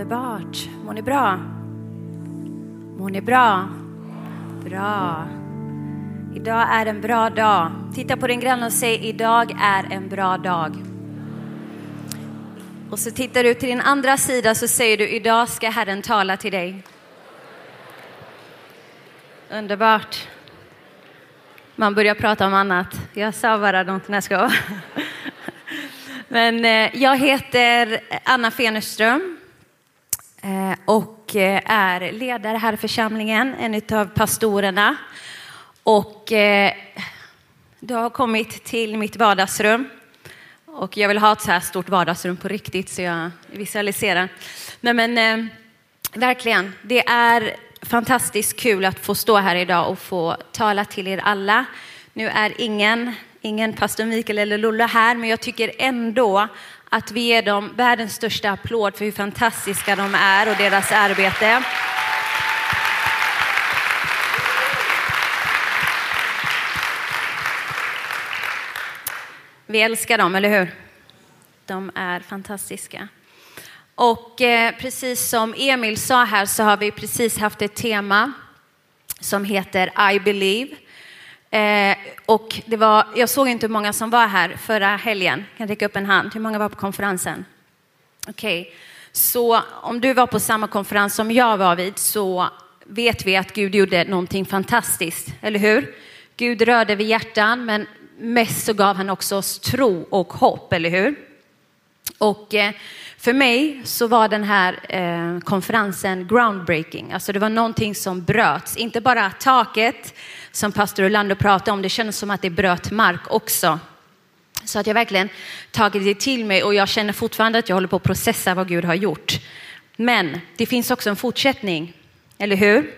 Underbart. Mår ni bra? Mår ni bra? Bra. Idag är en bra dag. Titta på din granne och säg idag är en bra dag. Och så tittar du till din andra sida så säger du idag ska Herren tala till dig. Underbart. Man börjar prata om annat. Jag sa bara något när jag ska. Men eh, jag heter Anna Fenerström Eh, och eh, är ledare här i församlingen, en av pastorerna. Och eh, du har kommit till mitt vardagsrum. Och jag vill ha ett så här stort vardagsrum på riktigt så jag visualiserar. Nej, men verkligen, det är fantastiskt kul att få stå här idag och få tala till er alla. Nu är ingen ingen pastor Mikael eller Lulla här, men jag tycker ändå att vi ger dem världens största applåd för hur fantastiska de är och deras arbete. Vi älskar dem, eller hur? De är fantastiska. Och eh, precis som Emil sa här så har vi precis haft ett tema som heter I believe. Eh, och det var, jag såg inte hur många som var här förra helgen. Kan räcka upp en hand. Hur många var på konferensen? Okej, okay. så om du var på samma konferens som jag var vid så vet vi att Gud gjorde någonting fantastiskt, eller hur? Gud rörde vid hjärtan, men mest så gav han också oss tro och hopp, eller hur? Och eh, för mig så var den här eh, konferensen groundbreaking. Alltså det var någonting som bröts, inte bara taket som pastor Orlando pratade om. Det kändes som att det bröt mark också. Så att jag verkligen tagit det till mig och jag känner fortfarande att jag håller på att processa vad Gud har gjort. Men det finns också en fortsättning, eller hur?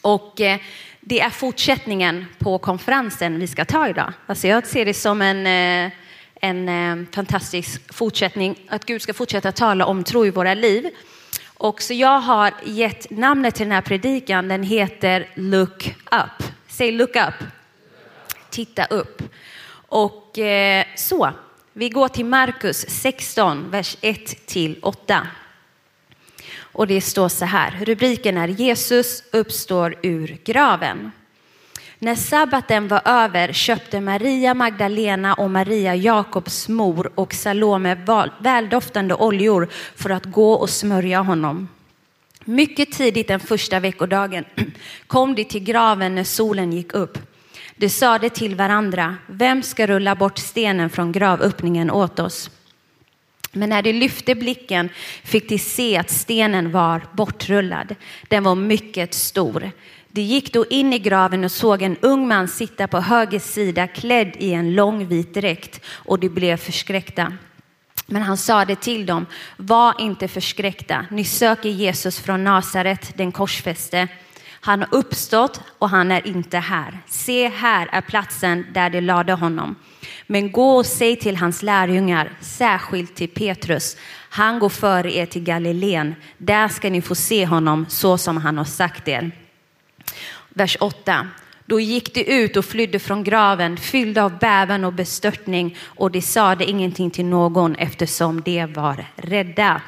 Och eh, det är fortsättningen på konferensen vi ska ta idag. Alltså jag ser det som en eh, en eh, fantastisk fortsättning, att Gud ska fortsätta tala om tro i våra liv. Och så jag har gett namnet till den här predikan, den heter Look Up. Säg Look Up. Titta upp. Och eh, så, vi går till Markus 16, vers 1 till 8. Och det står så här, rubriken är Jesus uppstår ur graven. När sabbaten var över köpte Maria Magdalena och Maria Jakobs mor och Salome väldoftande oljor för att gå och smörja honom. Mycket tidigt den första veckodagen kom de till graven när solen gick upp. De sade till varandra, vem ska rulla bort stenen från gravöppningen åt oss? Men när de lyfte blicken fick de se att stenen var bortrullad. Den var mycket stor. De gick då in i graven och såg en ung man sitta på höger sida klädd i en lång vit dräkt och de blev förskräckta. Men han sade till dem, var inte förskräckta, ni söker Jesus från Nasaret, den korsfäste. Han har uppstått och han är inte här. Se, här är platsen där de lade honom. Men gå och säg till hans lärjungar, särskilt till Petrus, han går före er till Galileen. Där ska ni få se honom så som han har sagt er vers 8. Då gick de ut och flydde från graven fyllda av bävan och bestörtning och de sade ingenting till någon eftersom de var rädda.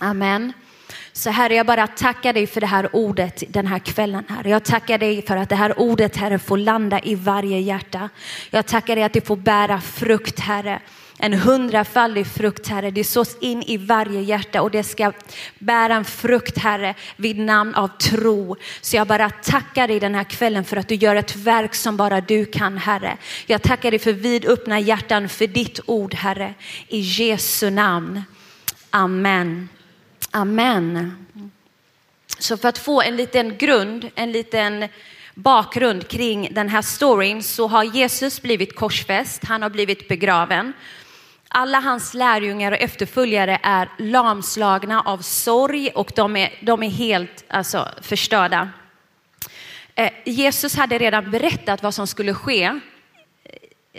Amen. Så Herre, jag bara tackar dig för det här ordet den här kvällen. Herre. Jag tackar dig för att det här ordet, Herre, får landa i varje hjärta. Jag tackar dig att det får bära frukt, Herre en hundrafaldig frukt, Herre. Det sås in i varje hjärta och det ska bära en frukt, Herre, vid namn av tro. Så jag bara tackar dig den här kvällen för att du gör ett verk som bara du kan, Herre. Jag tackar dig för vidöppna hjärtan för ditt ord, Herre. I Jesu namn. Amen. Amen. Så för att få en liten grund, en liten bakgrund kring den här storyn så har Jesus blivit korsfäst, han har blivit begraven alla hans lärjungar och efterföljare är lamslagna av sorg och de är, de är helt alltså, förstörda. Eh, Jesus hade redan berättat vad som skulle ske. Eh,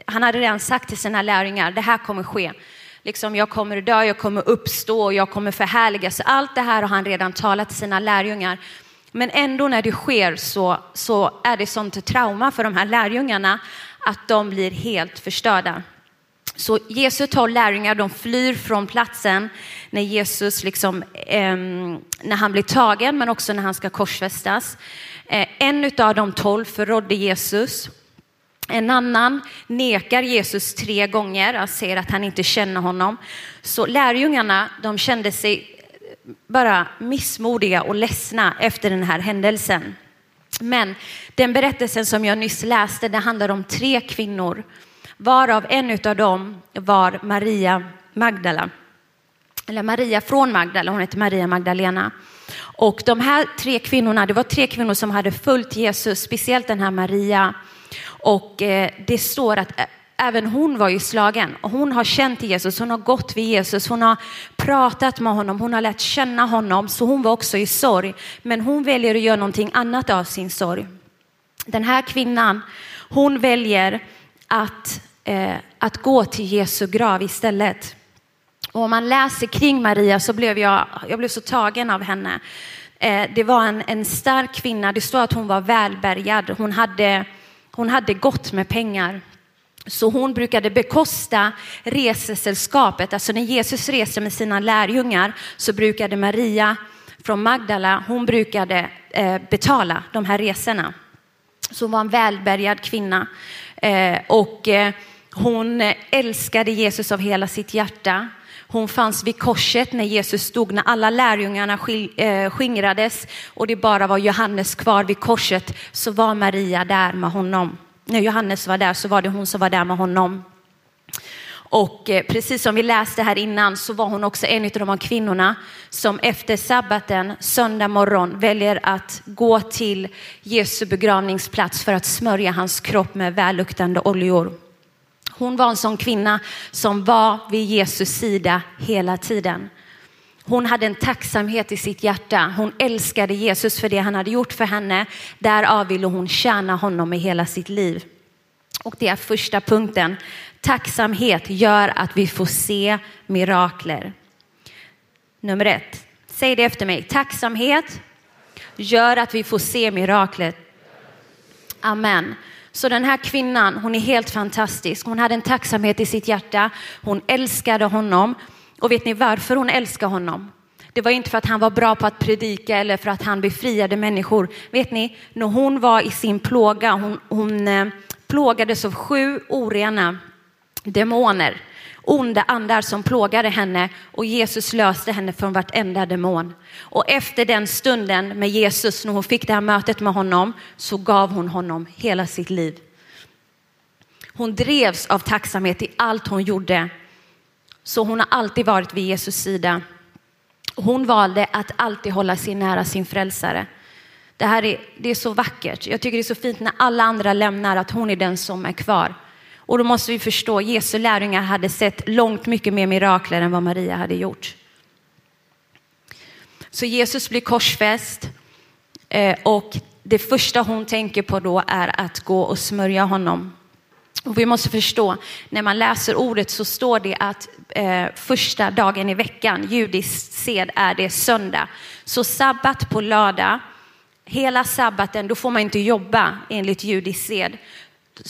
han hade redan sagt till sina lärjungar, det här kommer ske. Liksom, jag kommer dö, jag kommer uppstå och jag kommer förhärligas. Allt det här har han redan talat till sina lärjungar. Men ändå när det sker så, så är det sånt trauma för de här lärjungarna att de blir helt förstörda. Så Jesu tolv lärjungar de flyr från platsen när Jesus liksom, eh, när han blir tagen men också när han ska korsfästas. Eh, en av de tolv förrådde Jesus. En annan nekar Jesus tre gånger och säger att han inte känner honom. Så lärjungarna de kände sig bara missmodiga och ledsna efter den här händelsen. Men den berättelsen som jag nyss läste, det handlar om tre kvinnor, varav en av dem var Maria Magdala. Eller Maria från Magdala, hon heter Maria Magdalena. Och de här tre kvinnorna, det var tre kvinnor som hade följt Jesus, speciellt den här Maria. Och eh, det står att eh, även hon var ju slagen. Hon har känt Jesus, hon har gått vid Jesus, hon har pratat med honom, hon har lärt känna honom, så hon var också i sorg. Men hon väljer att göra någonting annat av sin sorg. Den här kvinnan, hon väljer att, eh, att gå till Jesu grav istället. Och om man läser kring Maria så blev jag, jag blev så tagen av henne. Eh, det var en, en stark kvinna, det står att hon var välbärgad, hon hade, hon hade gott med pengar. Så hon brukade bekosta resesällskapet, alltså när Jesus reste med sina lärjungar så brukade Maria från Magdala, hon brukade eh, betala de här resorna. Så hon var en välbärgad kvinna eh, och eh, hon eh, älskade Jesus av hela sitt hjärta. Hon fanns vid korset när Jesus stod, när alla lärjungarna eh, skingrades och det bara var Johannes kvar vid korset, så var Maria där med honom när Johannes var där så var det hon som var där med honom. Och eh, precis som vi läste här innan så var hon också en av de här kvinnorna som efter sabbaten, söndag morgon, väljer att gå till Jesu begravningsplats för att smörja hans kropp med välluktande oljor. Hon var en sån kvinna som var vid Jesus sida hela tiden. Hon hade en tacksamhet i sitt hjärta. Hon älskade Jesus för det han hade gjort för henne. Därav ville hon tjäna honom med hela sitt liv. Och det är första punkten. Tacksamhet gör att vi får se mirakler. Nummer ett. Säg det efter mig. Tacksamhet gör att vi får se miraklet. Amen. Så den här kvinnan, hon är helt fantastisk. Hon hade en tacksamhet i sitt hjärta. Hon älskade honom. Och vet ni varför hon älskade honom? Det var inte för att han var bra på att predika eller för att han befriade människor. Vet ni, när hon var i sin plåga, hon, hon eh, plågades av sju orena demoner, onda andar som plågade henne och Jesus löste henne från vartenda demon. Och efter den stunden med Jesus, när hon fick det här mötet med honom, så gav hon honom hela sitt liv. Hon drevs av tacksamhet i allt hon gjorde så hon har alltid varit vid Jesus sida. Hon valde att alltid hålla sig nära sin frälsare. Det här är, det är så vackert. Jag tycker det är så fint när alla andra lämnar att hon är den som är kvar. Och då måste vi förstå, Jesu lärjungar hade sett långt mycket mer mirakler än vad Maria hade gjort. Så Jesus blir korsfäst eh, och det första hon tänker på då är att gå och smörja honom. Och vi måste förstå, när man läser ordet så står det att eh, första dagen i veckan, judisk sed, är det söndag. Så sabbat på lördag, hela sabbaten, då får man inte jobba enligt judisk sed.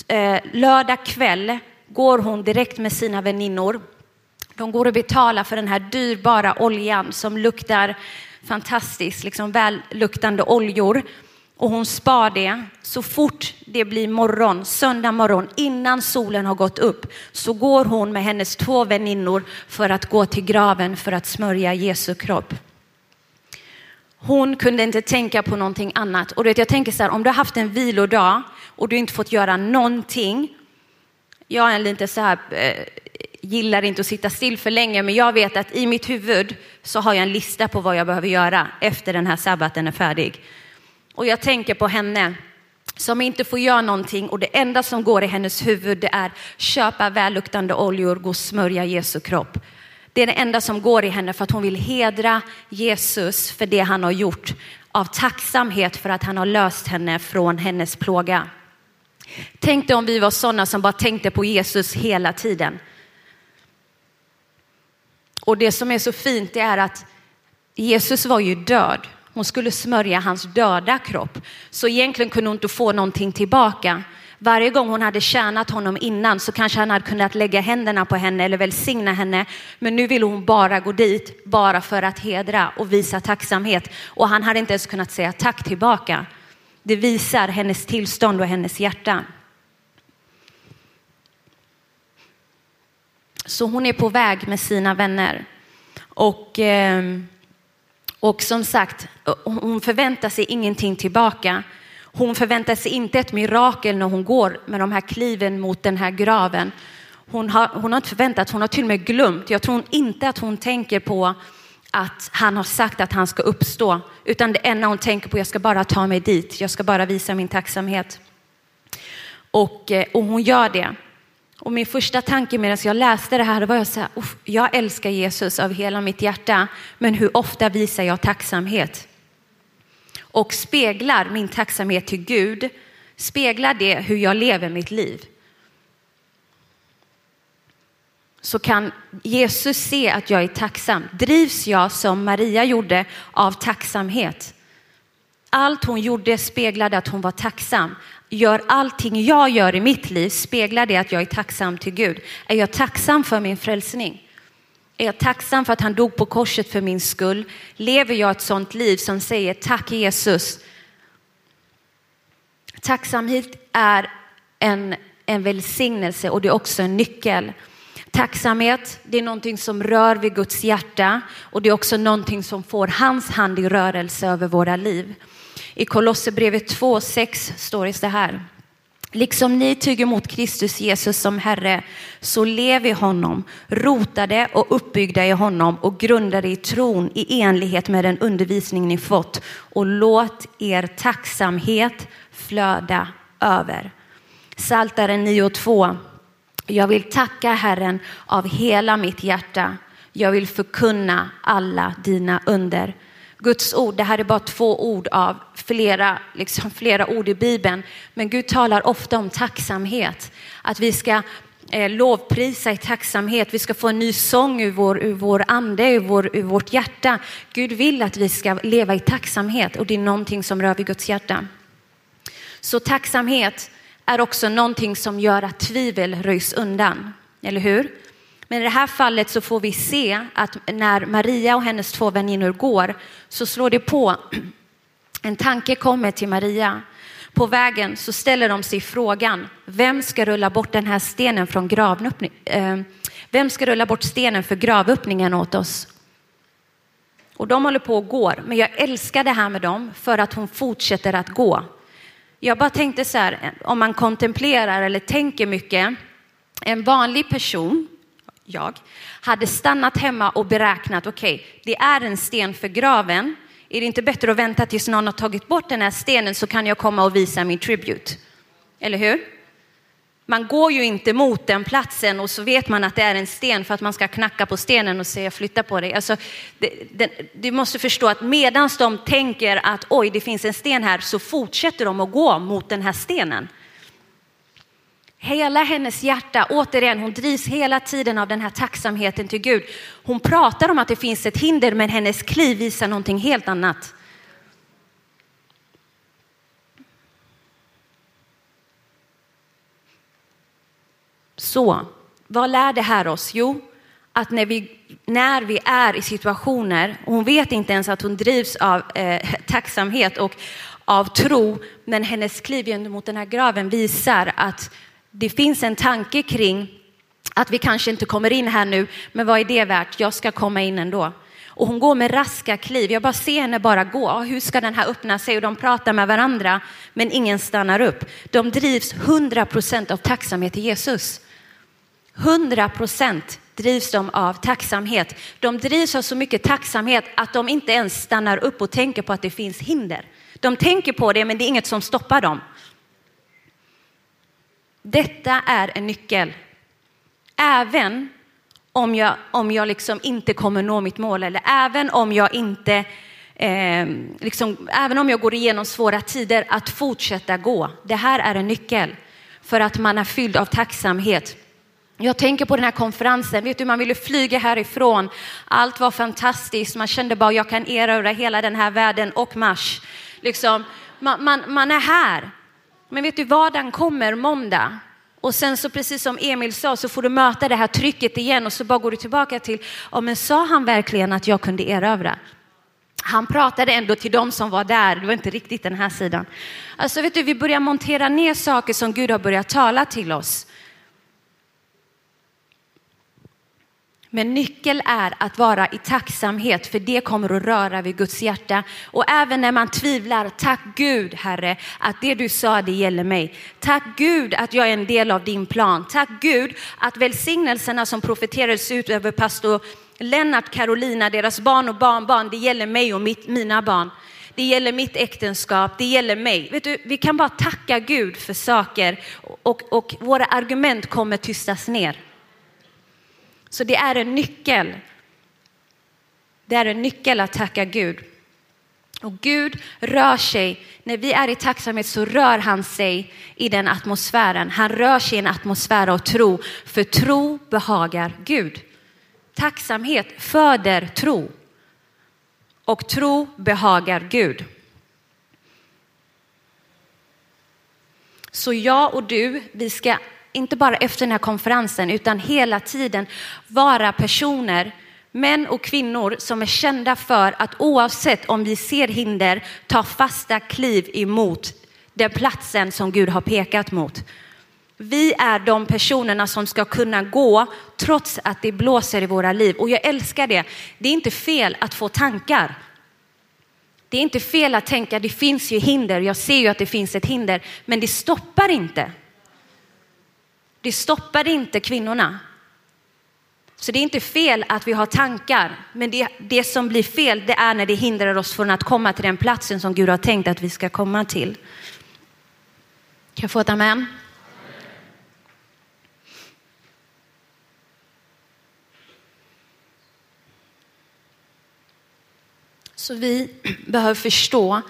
Eh, lördag kväll går hon direkt med sina väninnor. De går och betalar för den här dyrbara oljan som luktar fantastiskt, liksom välluktande oljor och hon spar det. Så fort det blir morgon, söndag morgon, innan solen har gått upp, så går hon med hennes två väninnor för att gå till graven för att smörja Jesu kropp. Hon kunde inte tänka på någonting annat. Och jag tänker så här, om du har haft en vilodag och du inte fått göra någonting. Jag är lite så här, eh, gillar inte att sitta still för länge, men jag vet att i mitt huvud så har jag en lista på vad jag behöver göra efter den här sabbaten är färdig. Och jag tänker på henne som inte får göra någonting och det enda som går i hennes huvud det är köpa välluktande oljor, gå och smörja Jesu kropp. Det är det enda som går i henne för att hon vill hedra Jesus för det han har gjort av tacksamhet för att han har löst henne från hennes plåga. Tänk dig om vi var sådana som bara tänkte på Jesus hela tiden. Och det som är så fint det är att Jesus var ju död hon skulle smörja hans döda kropp. Så egentligen kunde hon inte få någonting tillbaka. Varje gång hon hade tjänat honom innan så kanske han hade kunnat lägga händerna på henne eller välsigna henne. Men nu ville hon bara gå dit, bara för att hedra och visa tacksamhet. Och han hade inte ens kunnat säga tack tillbaka. Det visar hennes tillstånd och hennes hjärta. Så hon är på väg med sina vänner. Och, ehm, och som sagt, hon förväntar sig ingenting tillbaka. Hon förväntar sig inte ett mirakel när hon går med de här kliven mot den här graven. Hon har, hon har inte förväntat, hon har till och med glömt. Jag tror inte att hon tänker på att han har sagt att han ska uppstå, utan det enda hon tänker på, jag ska bara ta mig dit, jag ska bara visa min tacksamhet. Och, eh, och hon gör det. Och min första tanke medan jag läste det här var jag så här, jag älskar Jesus av hela mitt hjärta, men hur ofta visar jag tacksamhet? Och speglar min tacksamhet till Gud, speglar det hur jag lever mitt liv? Så kan Jesus se att jag är tacksam. Drivs jag som Maria gjorde av tacksamhet? Allt hon gjorde speglade att hon var tacksam gör allting jag gör i mitt liv, speglar det att jag är tacksam till Gud? Är jag tacksam för min frälsning? Är jag tacksam för att han dog på korset för min skull? Lever jag ett sånt liv som säger tack Jesus? Tacksamhet är en, en välsignelse och det är också en nyckel. Tacksamhet, det är någonting som rör vid Guds hjärta och det är också någonting som får hans hand i rörelse över våra liv. I Kolosserbrevet 2.6 står det så här. Liksom ni tyger mot Kristus Jesus som Herre, så lev i honom, rotade och uppbyggda i honom och grundade i tron i enlighet med den undervisning ni fått och låt er tacksamhet flöda över. Saltaren 9.2. Jag vill tacka Herren av hela mitt hjärta. Jag vill förkunna alla dina under. Guds ord, det här är bara två ord av flera, liksom flera ord i Bibeln. Men Gud talar ofta om tacksamhet. Att vi ska eh, lovprisa i tacksamhet. Vi ska få en ny sång ur vår, ur vår ande, ur, vår, ur vårt hjärta. Gud vill att vi ska leva i tacksamhet och det är någonting som rör vid Guds hjärta. Så tacksamhet är också någonting som gör att tvivel röjs undan. Eller hur? Men i det här fallet så får vi se att när Maria och hennes två väninnor går så slår det på. En tanke kommer till Maria. På vägen så ställer de sig frågan, vem ska rulla bort den här stenen från gravöppningen? Eh, vem ska rulla bort stenen för gravöppningen åt oss? Och de håller på och går, men jag älskar det här med dem för att hon fortsätter att gå. Jag bara tänkte så här, om man kontemplerar eller tänker mycket, en vanlig person jag, hade stannat hemma och beräknat, okej, okay, det är en sten för graven. Är det inte bättre att vänta tills någon har tagit bort den här stenen så kan jag komma och visa min tribute? Eller hur? Man går ju inte mot den platsen och så vet man att det är en sten för att man ska knacka på stenen och säga flytta på dig. Alltså, det, det, du måste förstå att medan de tänker att oj, det finns en sten här så fortsätter de att gå mot den här stenen. Hela hennes hjärta, återigen, hon drivs hela tiden av den här tacksamheten till Gud. Hon pratar om att det finns ett hinder, men hennes kliv visar någonting helt annat. Så, vad lär det här oss? Jo, att när vi, när vi är i situationer, och hon vet inte ens att hon drivs av eh, tacksamhet och av tro, men hennes kliv gentemot den här graven visar att det finns en tanke kring att vi kanske inte kommer in här nu, men vad är det värt? Jag ska komma in ändå. Och hon går med raska kliv. Jag bara ser henne bara gå. Hur ska den här öppna sig? Och de pratar med varandra, men ingen stannar upp. De drivs 100 procent av tacksamhet till Jesus. 100 procent drivs de av tacksamhet. De drivs av så mycket tacksamhet att de inte ens stannar upp och tänker på att det finns hinder. De tänker på det, men det är inget som stoppar dem. Detta är en nyckel. Även om jag, om jag liksom inte kommer nå mitt mål eller även om jag inte eh, liksom, även om jag går igenom svåra tider, att fortsätta gå. Det här är en nyckel för att man är fylld av tacksamhet. Jag tänker på den här konferensen, vet du, man ville flyga härifrån. Allt var fantastiskt, man kände bara jag kan erövra hela den här världen och Mars. Liksom, man, man, man är här men vet du, vardagen kommer måndag. Och sen så precis som Emil sa så får du möta det här trycket igen och så bara går du tillbaka till, ja men sa han verkligen att jag kunde erövra? Han pratade ändå till dem som var där, det var inte riktigt den här sidan. Alltså vet du, vi börjar montera ner saker som Gud har börjat tala till oss. Men nyckel är att vara i tacksamhet för det kommer att röra vid Guds hjärta. Och även när man tvivlar, tack Gud Herre att det du sa det gäller mig. Tack Gud att jag är en del av din plan. Tack Gud att välsignelserna som profeterades ut över pastor Lennart, Carolina, deras barn och barnbarn, det gäller mig och mitt, mina barn. Det gäller mitt äktenskap, det gäller mig. Vet du, vi kan bara tacka Gud för saker och, och våra argument kommer tystas ner. Så det är en nyckel. Det är en nyckel att tacka Gud. Och Gud rör sig, när vi är i tacksamhet så rör han sig i den atmosfären. Han rör sig i en atmosfär av tro, för tro behagar Gud. Tacksamhet föder tro och tro behagar Gud. Så jag och du, vi ska inte bara efter den här konferensen, utan hela tiden vara personer, män och kvinnor som är kända för att oavsett om vi ser hinder, ta fasta kliv emot den platsen som Gud har pekat mot. Vi är de personerna som ska kunna gå trots att det blåser i våra liv. Och jag älskar det. Det är inte fel att få tankar. Det är inte fel att tänka, det finns ju hinder, jag ser ju att det finns ett hinder, men det stoppar inte. Det stoppade inte kvinnorna. Så det är inte fel att vi har tankar, men det, det som blir fel det är när det hindrar oss från att komma till den platsen som Gud har tänkt att vi ska komma till. Kan jag få ett amen? Så vi behöver förstå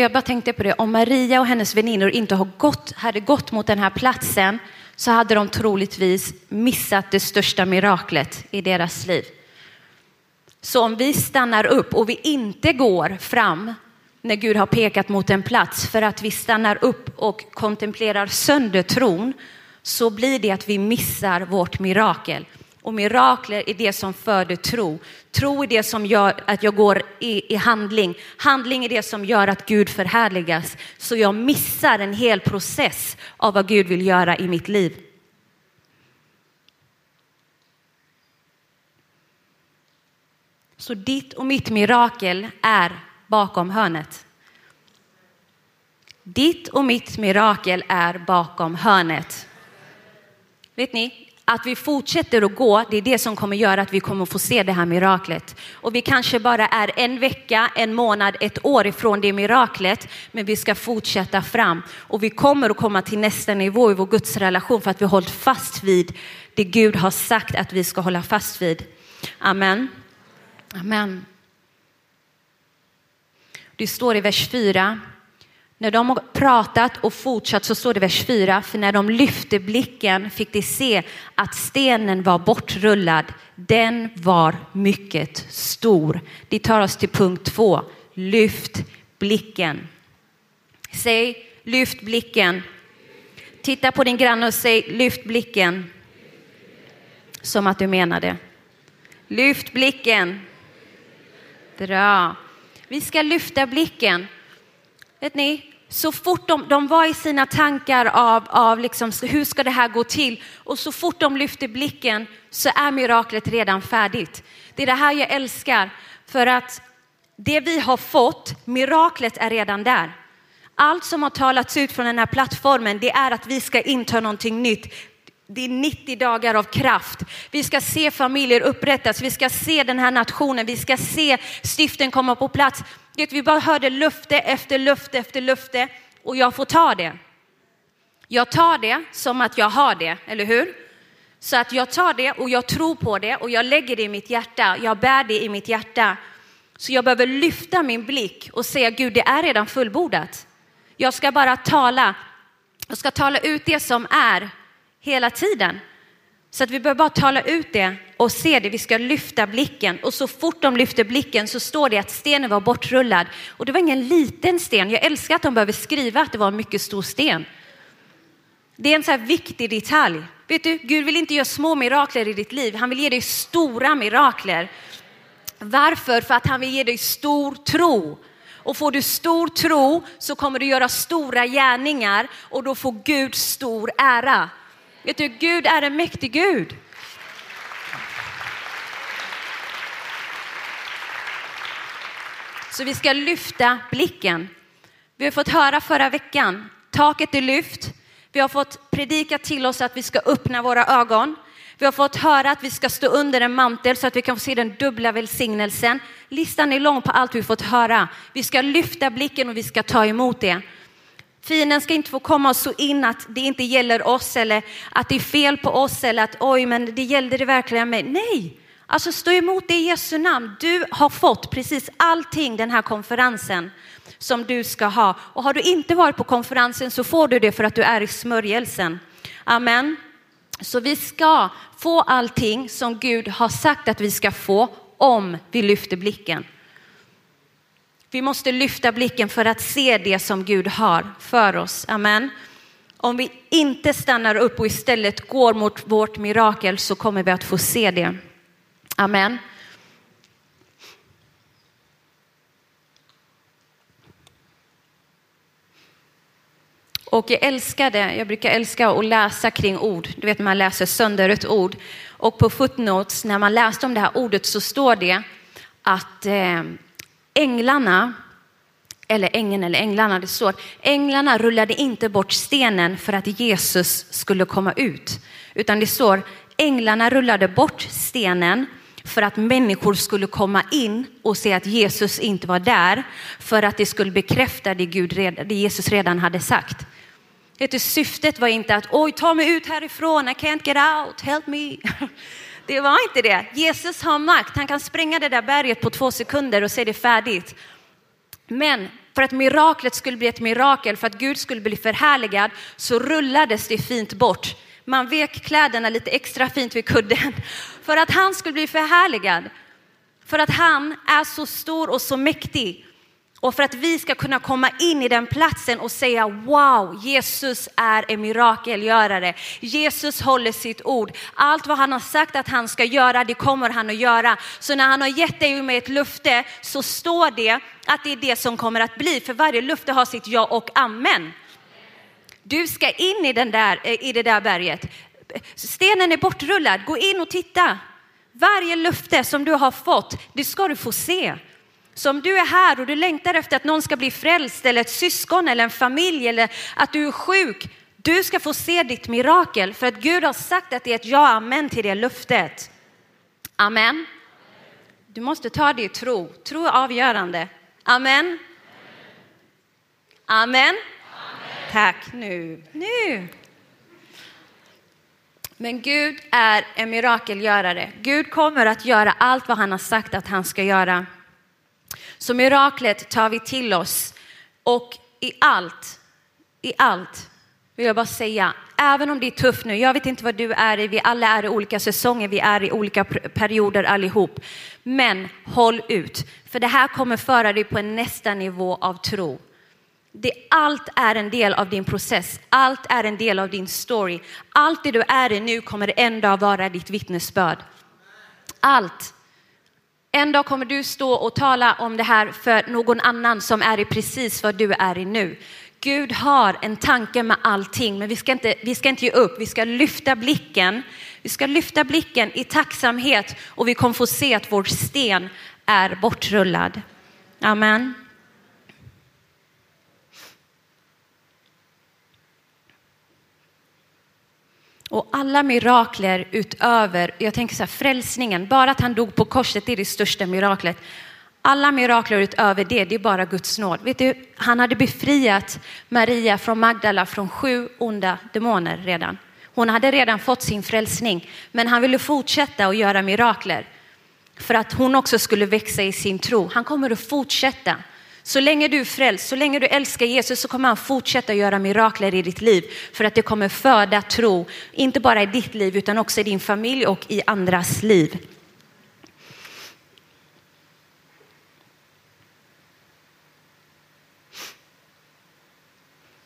jag bara tänkte på det, om Maria och hennes väninnor inte har gått, hade gått mot den här platsen så hade de troligtvis missat det största miraklet i deras liv. Så om vi stannar upp och vi inte går fram när Gud har pekat mot en plats för att vi stannar upp och kontemplerar sönder tron så blir det att vi missar vårt mirakel. Och mirakler är det som föder tro. Tro är det som gör att jag går i, i, handling. Handling är det som gör att Gud förhärligas. Så jag missar en hel process av vad Gud vill göra i mitt liv. Så ditt och mitt mirakel är bakom hörnet. Ditt och mitt mirakel är bakom hörnet. Vet ni, att vi fortsätter att gå, det är det som kommer göra att vi kommer få se det här miraklet. Och vi kanske bara är en vecka, en månad, ett år ifrån det miraklet, men vi ska fortsätta fram. Och vi kommer att komma till nästa nivå i vår gudsrelation för att vi har hållit fast vid det Gud har sagt att vi ska hålla fast vid. Amen. Amen. Det står i vers 4 när de har pratat och fortsatt så står det vers 4, för när de lyfte blicken fick de se att stenen var bortrullad. Den var mycket stor. Det tar oss till punkt 2. Lyft blicken. Säg lyft blicken. Titta på din granne och säg lyft blicken. Som att du menar det. Lyft blicken. Bra. Vi ska lyfta blicken. Vet ni, så fort de, de var i sina tankar av, av liksom, hur ska det här gå till och så fort de lyfter blicken så är miraklet redan färdigt. Det är det här jag älskar för att det vi har fått, miraklet är redan där. Allt som har talats ut från den här plattformen, det är att vi ska inta någonting nytt. Det är 90 dagar av kraft. Vi ska se familjer upprättas, vi ska se den här nationen, vi ska se stiften komma på plats. Vi bara hörde löfte efter löfte efter löfte och jag får ta det. Jag tar det som att jag har det, eller hur? Så att jag tar det och jag tror på det och jag lägger det i mitt hjärta. Jag bär det i mitt hjärta. Så jag behöver lyfta min blick och säga Gud, det är redan fullbordat. Jag ska bara tala. Jag ska tala ut det som är hela tiden. Så att vi behöver bara tala ut det och se det. Vi ska lyfta blicken. Och så fort de lyfter blicken så står det att stenen var bortrullad. Och det var ingen liten sten. Jag älskar att de behöver skriva att det var en mycket stor sten. Det är en så här viktig detalj. Vet du, Gud vill inte göra små mirakler i ditt liv. Han vill ge dig stora mirakler. Varför? För att han vill ge dig stor tro. Och får du stor tro så kommer du göra stora gärningar och då får Gud stor ära. Vet du, Gud är en mäktig Gud. Så vi ska lyfta blicken. Vi har fått höra förra veckan, taket är lyft. Vi har fått predika till oss att vi ska öppna våra ögon. Vi har fått höra att vi ska stå under en mantel så att vi kan få se den dubbla välsignelsen. Listan är lång på allt vi fått höra. Vi ska lyfta blicken och vi ska ta emot det. Fienden ska inte få komma och så in att det inte gäller oss eller att det är fel på oss eller att oj, men det gällde det verkligen mig. Nej, alltså stå emot det i Jesu namn. Du har fått precis allting den här konferensen som du ska ha. Och har du inte varit på konferensen så får du det för att du är i smörjelsen. Amen. Så vi ska få allting som Gud har sagt att vi ska få om vi lyfter blicken. Vi måste lyfta blicken för att se det som Gud har för oss. Amen. Om vi inte stannar upp och istället går mot vårt mirakel så kommer vi att få se det. Amen. Och jag älskar det, jag brukar älska att läsa kring ord. Du vet man läser sönder ett ord. Och på footnotes, när man läste om det här ordet så står det att eh, änglarna, eller ängeln eller änglarna, det står änglarna rullade inte bort stenen för att Jesus skulle komma ut. Utan det står änglarna rullade bort stenen för att människor skulle komma in och se att Jesus inte var där för att det skulle bekräfta det, Gud, det Jesus redan hade sagt. Det syftet var inte att oj, ta mig ut härifrån, I can't get out, help me. Det var inte det. Jesus har makt, han kan spränga det där berget på två sekunder och se det färdigt. Men för att miraklet skulle bli ett mirakel, för att Gud skulle bli förhärligad, så rullades det fint bort. Man vek kläderna lite extra fint vid kudden för att han skulle bli förhärligad. För att han är så stor och så mäktig. Och för att vi ska kunna komma in i den platsen och säga wow, Jesus är en mirakelgörare. Jesus håller sitt ord. Allt vad han har sagt att han ska göra, det kommer han att göra. Så när han har gett dig med ett löfte så står det att det är det som kommer att bli. För varje löfte har sitt ja och amen. Du ska in i, den där, eh, i det där berget. Stenen är bortrullad, gå in och titta. Varje löfte som du har fått, det ska du få se. Så om du är här och du längtar efter att någon ska bli frälst eller ett syskon eller en familj eller att du är sjuk. Du ska få se ditt mirakel för att Gud har sagt att det är ett ja, amen till det löftet. Amen. Du måste ta det i tro. Tro är avgörande. Amen. Amen. amen. Tack. Nu. Nu. Men Gud är en mirakelgörare. Gud kommer att göra allt vad han har sagt att han ska göra. Så miraklet tar vi till oss och i allt, i allt vill jag bara säga, även om det är tufft nu, jag vet inte vad du är i, vi alla är i olika säsonger, vi är i olika perioder allihop. Men håll ut, för det här kommer föra dig på en nästa nivå av tro. Det, allt är en del av din process, allt är en del av din story. Allt det du är i nu kommer en dag vara ditt vittnesbörd. Allt. En dag kommer du stå och tala om det här för någon annan som är i precis vad du är i nu. Gud har en tanke med allting, men vi ska, inte, vi ska inte ge upp. Vi ska lyfta blicken. Vi ska lyfta blicken i tacksamhet och vi kommer få se att vår sten är bortrullad. Amen. Och alla mirakler utöver, jag tänker så här, frälsningen, bara att han dog på korset, det är det största miraklet. Alla mirakler utöver det, det är bara Guds nåd. Vet du, han hade befriat Maria från Magdala från sju onda demoner redan. Hon hade redan fått sin frälsning, men han ville fortsätta att göra mirakler för att hon också skulle växa i sin tro. Han kommer att fortsätta. Så länge du är frälst, så länge du älskar Jesus så kommer han fortsätta göra mirakler i ditt liv för att det kommer föda tro, inte bara i ditt liv utan också i din familj och i andras liv.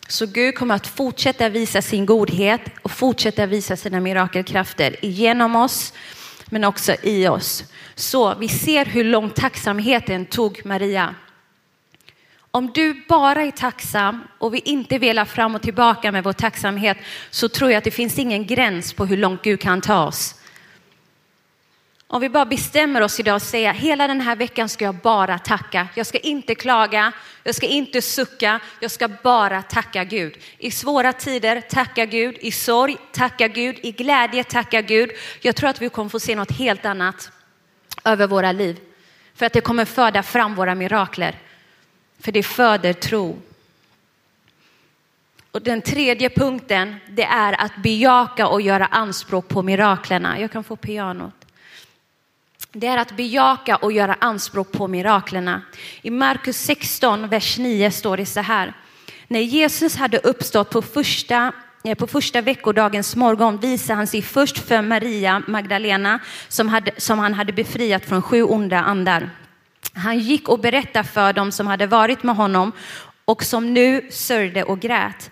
Så Gud kommer att fortsätta visa sin godhet och fortsätta visa sina mirakelkrafter genom oss men också i oss. Så vi ser hur lång tacksamheten tog Maria. Om du bara är tacksam och vi inte velar fram och tillbaka med vår tacksamhet så tror jag att det finns ingen gräns på hur långt Gud kan ta oss. Om vi bara bestämmer oss idag och säger hela den här veckan ska jag bara tacka. Jag ska inte klaga, jag ska inte sucka, jag ska bara tacka Gud. I svåra tider tacka Gud, i sorg tacka Gud, i glädje tacka Gud. Jag tror att vi kommer få se något helt annat över våra liv. För att det kommer föda fram våra mirakler. För det föder tro. Och den tredje punkten, det är att bejaka och göra anspråk på miraklerna. Jag kan få pianot det är att bejaka och göra anspråk på miraklerna. I Markus 16, vers 9 står det så här. När Jesus hade uppstått på första, eh, på första veckodagens morgon visade han sig först för Maria Magdalena som, hade, som han hade befriat från sju onda andar. Han gick och berättade för dem som hade varit med honom och som nu sörjde och grät.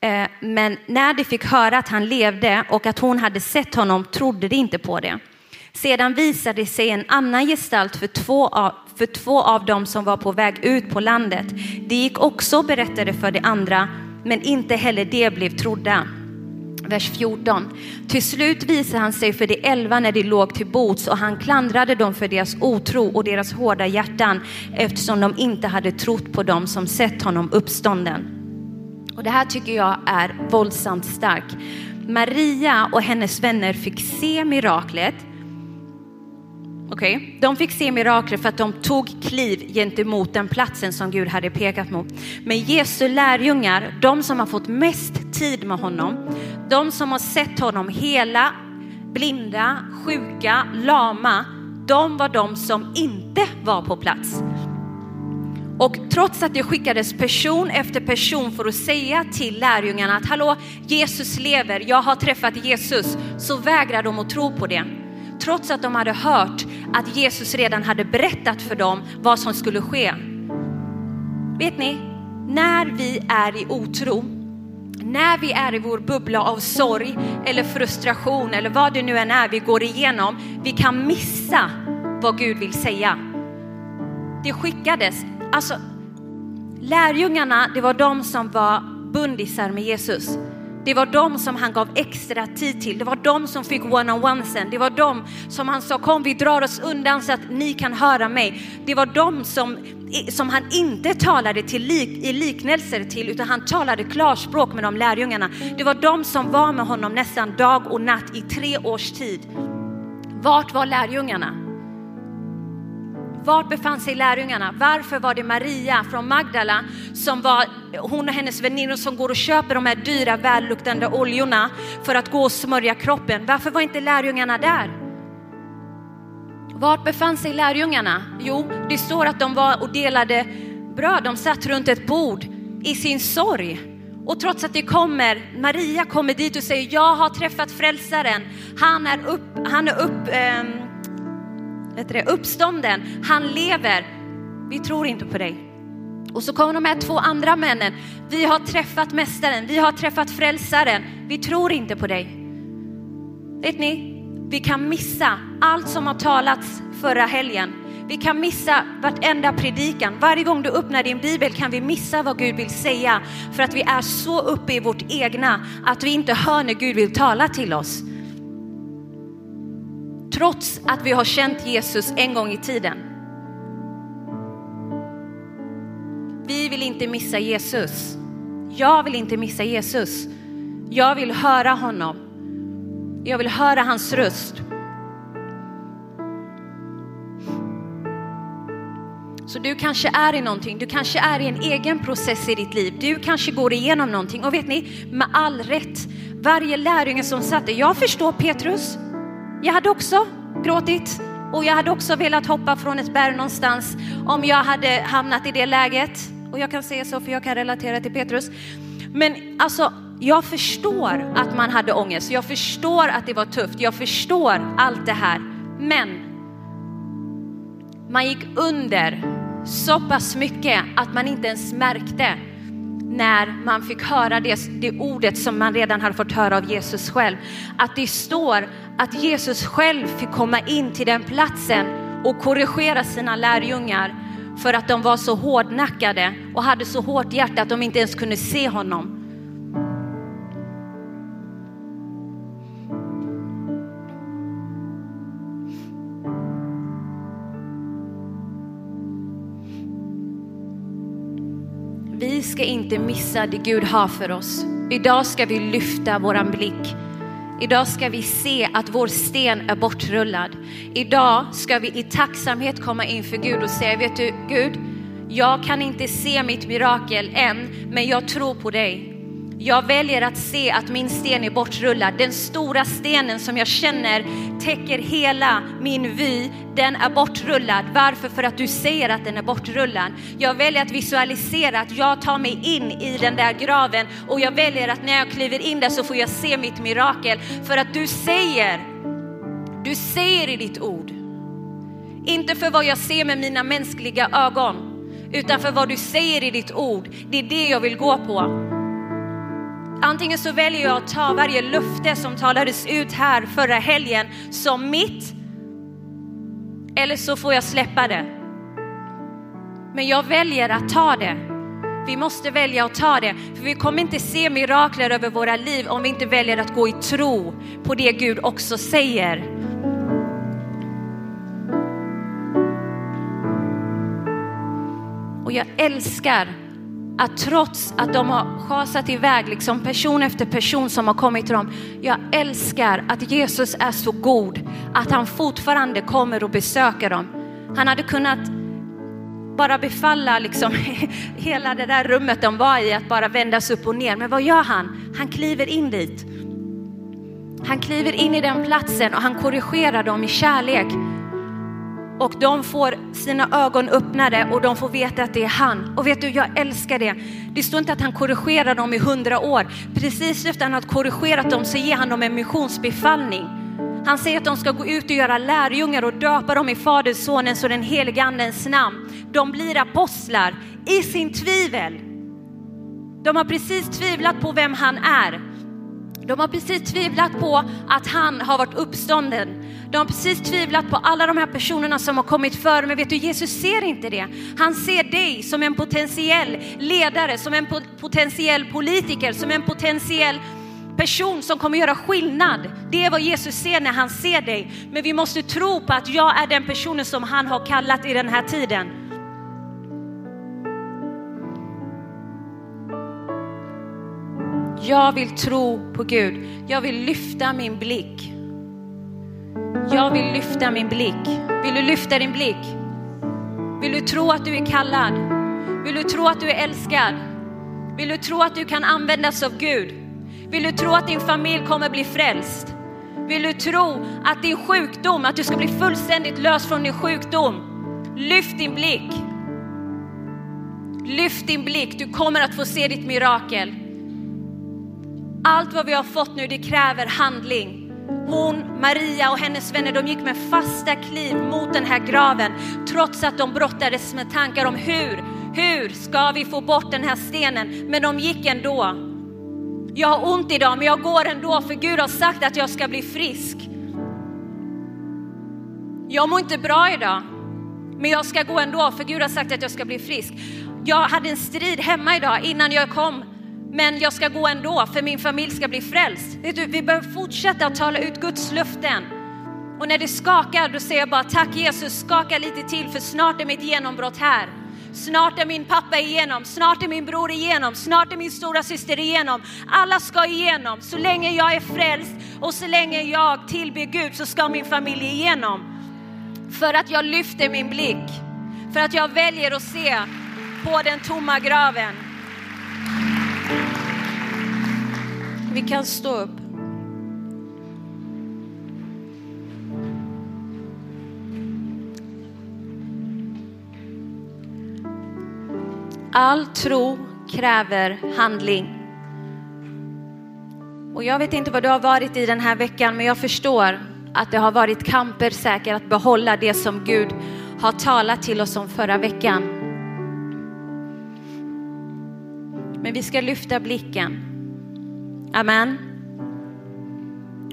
Eh, men när de fick höra att han levde och att hon hade sett honom trodde de inte på det. Sedan visade sig en annan gestalt för två, av, för två av dem som var på väg ut på landet. De gick också och berättade för de andra, men inte heller de blev trodda. Vers 14. Till slut visade han sig för de elva när de låg till bots och han klandrade dem för deras otro och deras hårda hjärtan eftersom de inte hade trott på dem som sett honom uppstånden. Och det här tycker jag är våldsamt starkt. Maria och hennes vänner fick se miraklet Okay. De fick se mirakler för att de tog kliv gentemot den platsen som Gud hade pekat mot. Men Jesu lärjungar, de som har fått mest tid med honom, de som har sett honom hela, blinda, sjuka, lama, de var de som inte var på plats. Och trots att det skickades person efter person för att säga till lärjungarna att hallå, Jesus lever, jag har träffat Jesus, så vägrar de att tro på det trots att de hade hört att Jesus redan hade berättat för dem vad som skulle ske. Vet ni, när vi är i otro, när vi är i vår bubbla av sorg eller frustration eller vad det nu än är vi går igenom, vi kan missa vad Gud vill säga. Det skickades, alltså lärjungarna, det var de som var bundisar med Jesus. Det var de som han gav extra tid till. Det var de som fick one-on-one-sen. Det var de som han sa kom vi drar oss undan så att ni kan höra mig. Det var de som, som han inte talade till lik, i liknelser till utan han talade klarspråk med de lärjungarna. Det var de som var med honom nästan dag och natt i tre års tid. Vart var lärjungarna? Vart befann sig lärjungarna? Varför var det Maria från Magdala som var hon och hennes väninnor som går och köper de här dyra välluktande oljorna för att gå och smörja kroppen? Varför var inte lärjungarna där? Vart befann sig lärjungarna? Jo, det står att de var och delade bröd. De satt runt ett bord i sin sorg. Och trots att det kommer, Maria kommer dit och säger, jag har träffat frälsaren. Han är upp, han är upp, eh, det, uppstånden, han lever. Vi tror inte på dig. Och så kommer de här två andra männen. Vi har träffat mästaren, vi har träffat frälsaren. Vi tror inte på dig. Vet ni, vi kan missa allt som har talats förra helgen. Vi kan missa vartenda predikan. Varje gång du öppnar din bibel kan vi missa vad Gud vill säga för att vi är så uppe i vårt egna att vi inte hör när Gud vill tala till oss trots att vi har känt Jesus en gång i tiden. Vi vill inte missa Jesus. Jag vill inte missa Jesus. Jag vill höra honom. Jag vill höra hans röst. Så du kanske är i någonting, du kanske är i en egen process i ditt liv. Du kanske går igenom någonting och vet ni, med all rätt. Varje lärjunge som satt där, jag förstår Petrus. Jag hade också gråtit. Och jag hade också velat hoppa från ett berg någonstans om jag hade hamnat i det läget. Och jag kan säga så för jag kan relatera till Petrus. Men alltså, jag förstår att man hade ångest. Jag förstår att det var tufft. Jag förstår allt det här. Men man gick under så pass mycket att man inte ens märkte när man fick höra det, det ordet som man redan hade fått höra av Jesus själv. Att det står att Jesus själv fick komma in till den platsen och korrigera sina lärjungar för att de var så hårdnackade och hade så hårt hjärta att de inte ens kunde se honom. Vi ska inte missa det Gud har för oss. Idag ska vi lyfta våran blick. Idag ska vi se att vår sten är bortrullad. Idag ska vi i tacksamhet komma inför Gud och säga, vet du Gud, jag kan inte se mitt mirakel än, men jag tror på dig. Jag väljer att se att min sten är bortrullad. Den stora stenen som jag känner täcker hela min vy, den är bortrullad. Varför? För att du säger att den är bortrullad. Jag väljer att visualisera att jag tar mig in i den där graven och jag väljer att när jag kliver in där så får jag se mitt mirakel. För att du säger, du säger i ditt ord, inte för vad jag ser med mina mänskliga ögon, utan för vad du säger i ditt ord. Det är det jag vill gå på. Antingen så väljer jag att ta varje löfte som talades ut här förra helgen som mitt. Eller så får jag släppa det. Men jag väljer att ta det. Vi måste välja att ta det, för vi kommer inte se mirakler över våra liv om vi inte väljer att gå i tro på det Gud också säger. Och jag älskar att trots att de har schasat iväg liksom person efter person som har kommit till dem. Jag älskar att Jesus är så god att han fortfarande kommer och besöker dem. Han hade kunnat bara befalla liksom hela det där rummet de var i att bara vändas upp och ner. Men vad gör han? Han kliver in dit. Han kliver in i den platsen och han korrigerar dem i kärlek och de får sina ögon öppnade och de får veta att det är han. Och vet du, jag älskar det. Det står inte att han korrigerar dem i hundra år. Precis efter att han har korrigerat dem så ger han dem en missionsbefallning. Han säger att de ska gå ut och göra lärjungar och döpa dem i Faderns, Sonens och den helige Andens namn. De blir apostlar i sin tvivel. De har precis tvivlat på vem han är. De har precis tvivlat på att han har varit uppstånden. De har precis tvivlat på alla de här personerna som har kommit före. Men vet du, Jesus ser inte det. Han ser dig som en potentiell ledare, som en potentiell politiker, som en potentiell person som kommer göra skillnad. Det är vad Jesus ser när han ser dig. Men vi måste tro på att jag är den personen som han har kallat i den här tiden. Jag vill tro på Gud. Jag vill lyfta min blick. Jag vill lyfta min blick. Vill du lyfta din blick? Vill du tro att du är kallad? Vill du tro att du är älskad? Vill du tro att du kan användas av Gud? Vill du tro att din familj kommer bli frälst? Vill du tro att din sjukdom, att du ska bli fullständigt lös från din sjukdom? Lyft din blick. Lyft din blick, du kommer att få se ditt mirakel. Allt vad vi har fått nu, det kräver handling. Hon, Maria och hennes vänner, de gick med fasta kliv mot den här graven trots att de brottades med tankar om hur, hur ska vi få bort den här stenen? Men de gick ändå. Jag har ont idag, men jag går ändå för Gud har sagt att jag ska bli frisk. Jag mår inte bra idag, men jag ska gå ändå för Gud har sagt att jag ska bli frisk. Jag hade en strid hemma idag innan jag kom men jag ska gå ändå för min familj ska bli frälst. Vet du, vi behöver fortsätta att tala ut Guds löften. Och när det skakar, då säger jag bara tack Jesus, skaka lite till för snart är mitt genombrott här. Snart är min pappa igenom, snart är min bror igenom, snart är min stora syster igenom. Alla ska igenom. Så länge jag är frälst och så länge jag tillber Gud så ska min familj igenom. För att jag lyfter min blick, för att jag väljer att se på den tomma graven. Vi kan stå upp. All tro kräver handling. Och jag vet inte vad du har varit i den här veckan, men jag förstår att det har varit kamper säkert att behålla det som Gud har talat till oss om förra veckan. Men vi ska lyfta blicken Amen.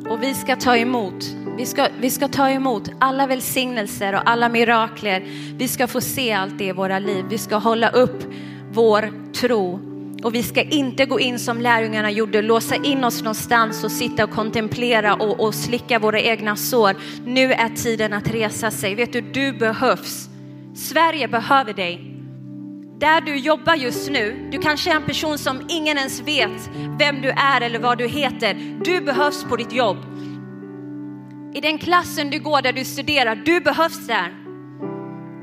Och vi ska ta emot. Vi ska, vi ska ta emot alla välsignelser och alla mirakler. Vi ska få se allt det i våra liv. Vi ska hålla upp vår tro. Och vi ska inte gå in som lärjungarna gjorde, låsa in oss någonstans och sitta och kontemplera och, och slicka våra egna sår. Nu är tiden att resa sig. Vet du, du behövs. Sverige behöver dig. Där du jobbar just nu, du kanske är en person som ingen ens vet vem du är eller vad du heter. Du behövs på ditt jobb. I den klassen du går där du studerar, du behövs där.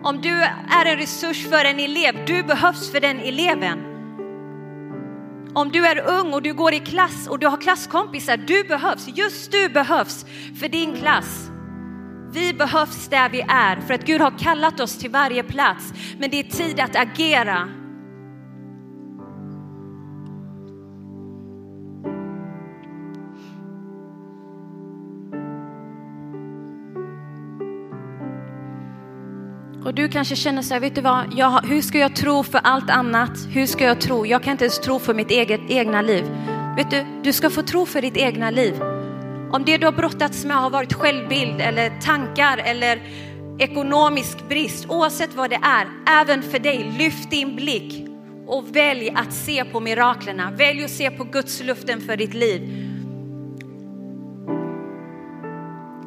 Om du är en resurs för en elev, du behövs för den eleven. Om du är ung och du går i klass och du har klasskompisar, du behövs. Just du behövs för din klass. Vi behövs där vi är för att Gud har kallat oss till varje plats. Men det är tid att agera. Och du kanske känner så här, vet du vad, jag, hur ska jag tro för allt annat? Hur ska jag tro? Jag kan inte ens tro för mitt eget egna liv. Vet du, du ska få tro för ditt egna liv. Om det du har brottats med har varit självbild eller tankar eller ekonomisk brist, oavsett vad det är, även för dig, lyft din blick och välj att se på miraklerna. Välj att se på Guds luften för ditt liv.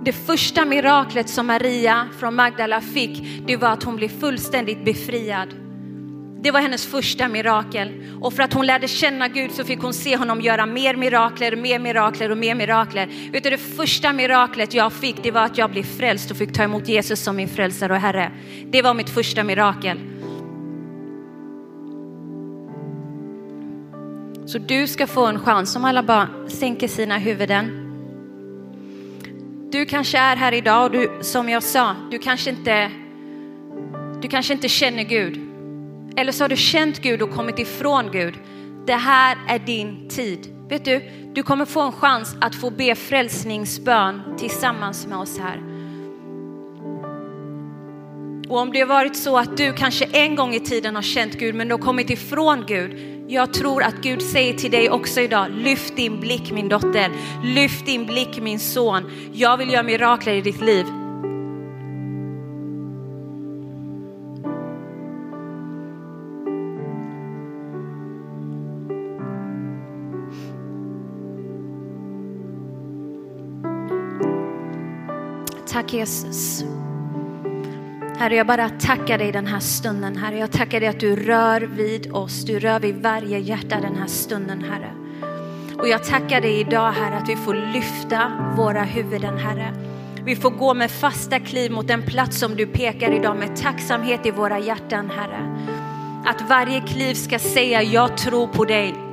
Det första miraklet som Maria från Magdala fick, det var att hon blev fullständigt befriad. Det var hennes första mirakel. Och för att hon lärde känna Gud så fick hon se honom göra mer mirakler, mer mirakler och mer mirakler. Vet du, det första miraklet jag fick, det var att jag blev frälst och fick ta emot Jesus som min frälsare och Herre. Det var mitt första mirakel. Så du ska få en chans, om alla bara sänker sina huvuden. Du kanske är här idag och du, som jag sa, du kanske inte, du kanske inte känner Gud. Eller så har du känt Gud och kommit ifrån Gud. Det här är din tid. Vet du, du kommer få en chans att få be frälsningsbön tillsammans med oss här. Och om det har varit så att du kanske en gång i tiden har känt Gud men du har kommit ifrån Gud. Jag tror att Gud säger till dig också idag, lyft din blick min dotter, lyft din blick min son. Jag vill göra mirakler i ditt liv. Tack Jesus. Herre, jag bara tackar dig den här stunden, Herre. Jag tackar dig att du rör vid oss. Du rör vid varje hjärta den här stunden, Herre. Och jag tackar dig idag, Herre, att vi får lyfta våra huvuden, Herre. Vi får gå med fasta kliv mot den plats som du pekar idag med tacksamhet i våra hjärtan, Herre. Att varje kliv ska säga, jag tror på dig.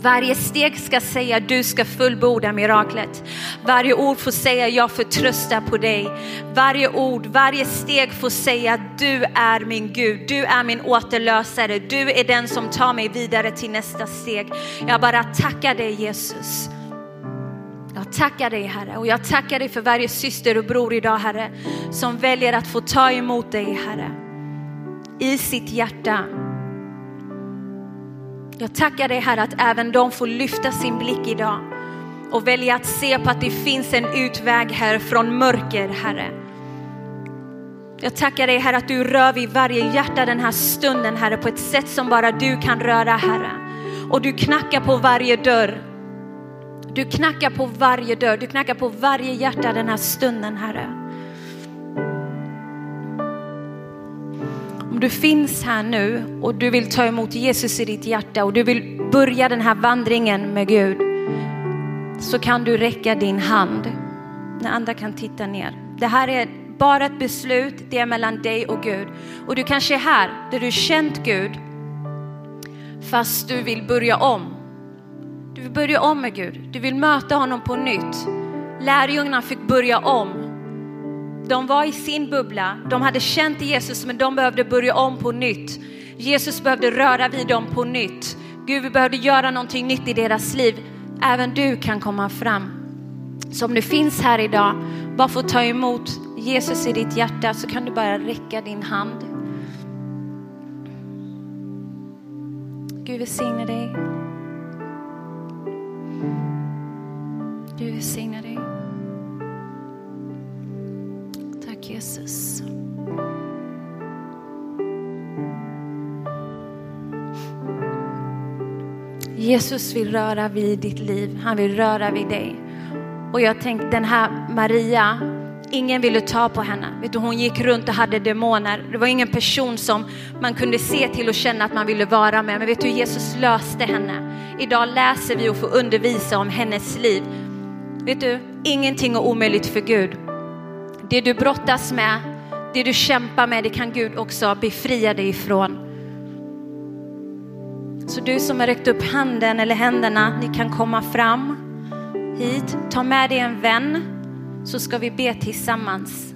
Varje steg ska säga du ska fullborda miraklet. Varje ord får säga jag förtröstar på dig. Varje ord, varje steg får säga du är min Gud, du är min återlösare, du är den som tar mig vidare till nästa steg. Jag bara tackar dig Jesus. Jag tackar dig Herre och jag tackar dig för varje syster och bror idag Herre som väljer att få ta emot dig Herre i sitt hjärta jag tackar dig Herre att även de får lyfta sin blick idag och välja att se på att det finns en utväg här från mörker Herre. Jag tackar dig Herre att du rör vid varje hjärta den här stunden Herre på ett sätt som bara du kan röra Herre. Och du knackar på varje dörr. Du knackar på varje dörr, du knackar på varje hjärta den här stunden Herre. Om du finns här nu och du vill ta emot Jesus i ditt hjärta och du vill börja den här vandringen med Gud så kan du räcka din hand när andra kan titta ner. Det här är bara ett beslut, det är mellan dig och Gud. Och du kanske är här där du känt Gud fast du vill börja om. Du vill börja om med Gud, du vill möta honom på nytt. Lärjungarna fick börja om de var i sin bubbla, de hade känt Jesus men de behövde börja om på nytt. Jesus behövde röra vid dem på nytt. Gud, vi behövde göra någonting nytt i deras liv. Även du kan komma fram. Så om du finns här idag, bara få ta emot Jesus i ditt hjärta så kan du bara räcka din hand. Gud välsigne dig. Gud välsigne dig. Jesus. Jesus vill röra vid ditt liv. Han vill röra vid dig. Och jag tänkte den här Maria, ingen ville ta på henne. Vet du, hon gick runt och hade demoner. Det var ingen person som man kunde se till och känna att man ville vara med. Men vet du, Jesus löste henne. Idag läser vi och får undervisa om hennes liv. Vet du, ingenting är omöjligt för Gud. Det du brottas med, det du kämpar med, det kan Gud också befria dig ifrån. Så du som har räckt upp handen eller händerna, ni kan komma fram hit. Ta med dig en vän så ska vi be tillsammans.